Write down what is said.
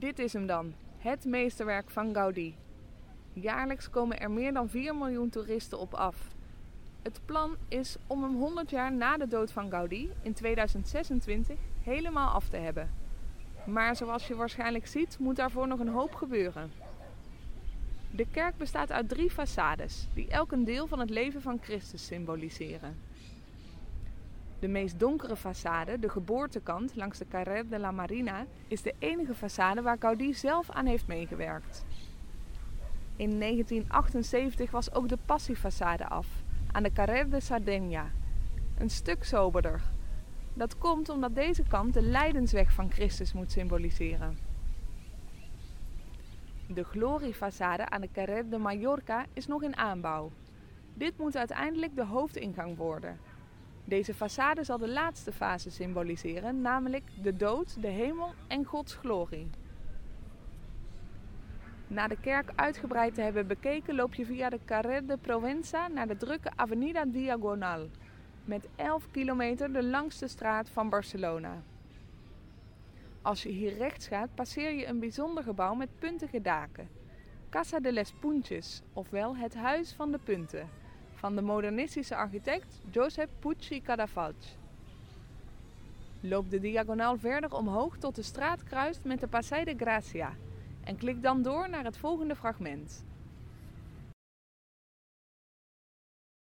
Dit is hem dan, het meesterwerk van Gaudí. Jaarlijks komen er meer dan 4 miljoen toeristen op af. Het plan is om hem 100 jaar na de dood van Gaudí in 2026 helemaal af te hebben. Maar zoals je waarschijnlijk ziet, moet daarvoor nog een hoop gebeuren. De kerk bestaat uit drie façades, die elk een deel van het leven van Christus symboliseren. De meest donkere façade, de geboortekant langs de Carrer de la Marina, is de enige façade waar Gaudí zelf aan heeft meegewerkt. In 1978 was ook de passiefaçade af, aan de Carrer de Sardegna. Een stuk soberder. Dat komt omdat deze kant de lijdensweg van Christus moet symboliseren. De gloriefaçade aan de Carrer de Mallorca is nog in aanbouw. Dit moet uiteindelijk de hoofdingang worden. Deze façade zal de laatste fase symboliseren, namelijk de dood, de hemel en Gods glorie. Na de kerk uitgebreid te hebben bekeken, loop je via de Carrer de Provenza naar de drukke Avenida Diagonal, met 11 kilometer de langste straat van Barcelona. Als je hier rechts gaat, passeer je een bijzonder gebouw met puntige daken. Casa de les Punches, ofwel het Huis van de Punten, van de modernistische architect Josep Puig Cadafalch. Loop de diagonaal verder omhoog tot de straat kruist met de Passeig de Gracia en klik dan door naar het volgende fragment.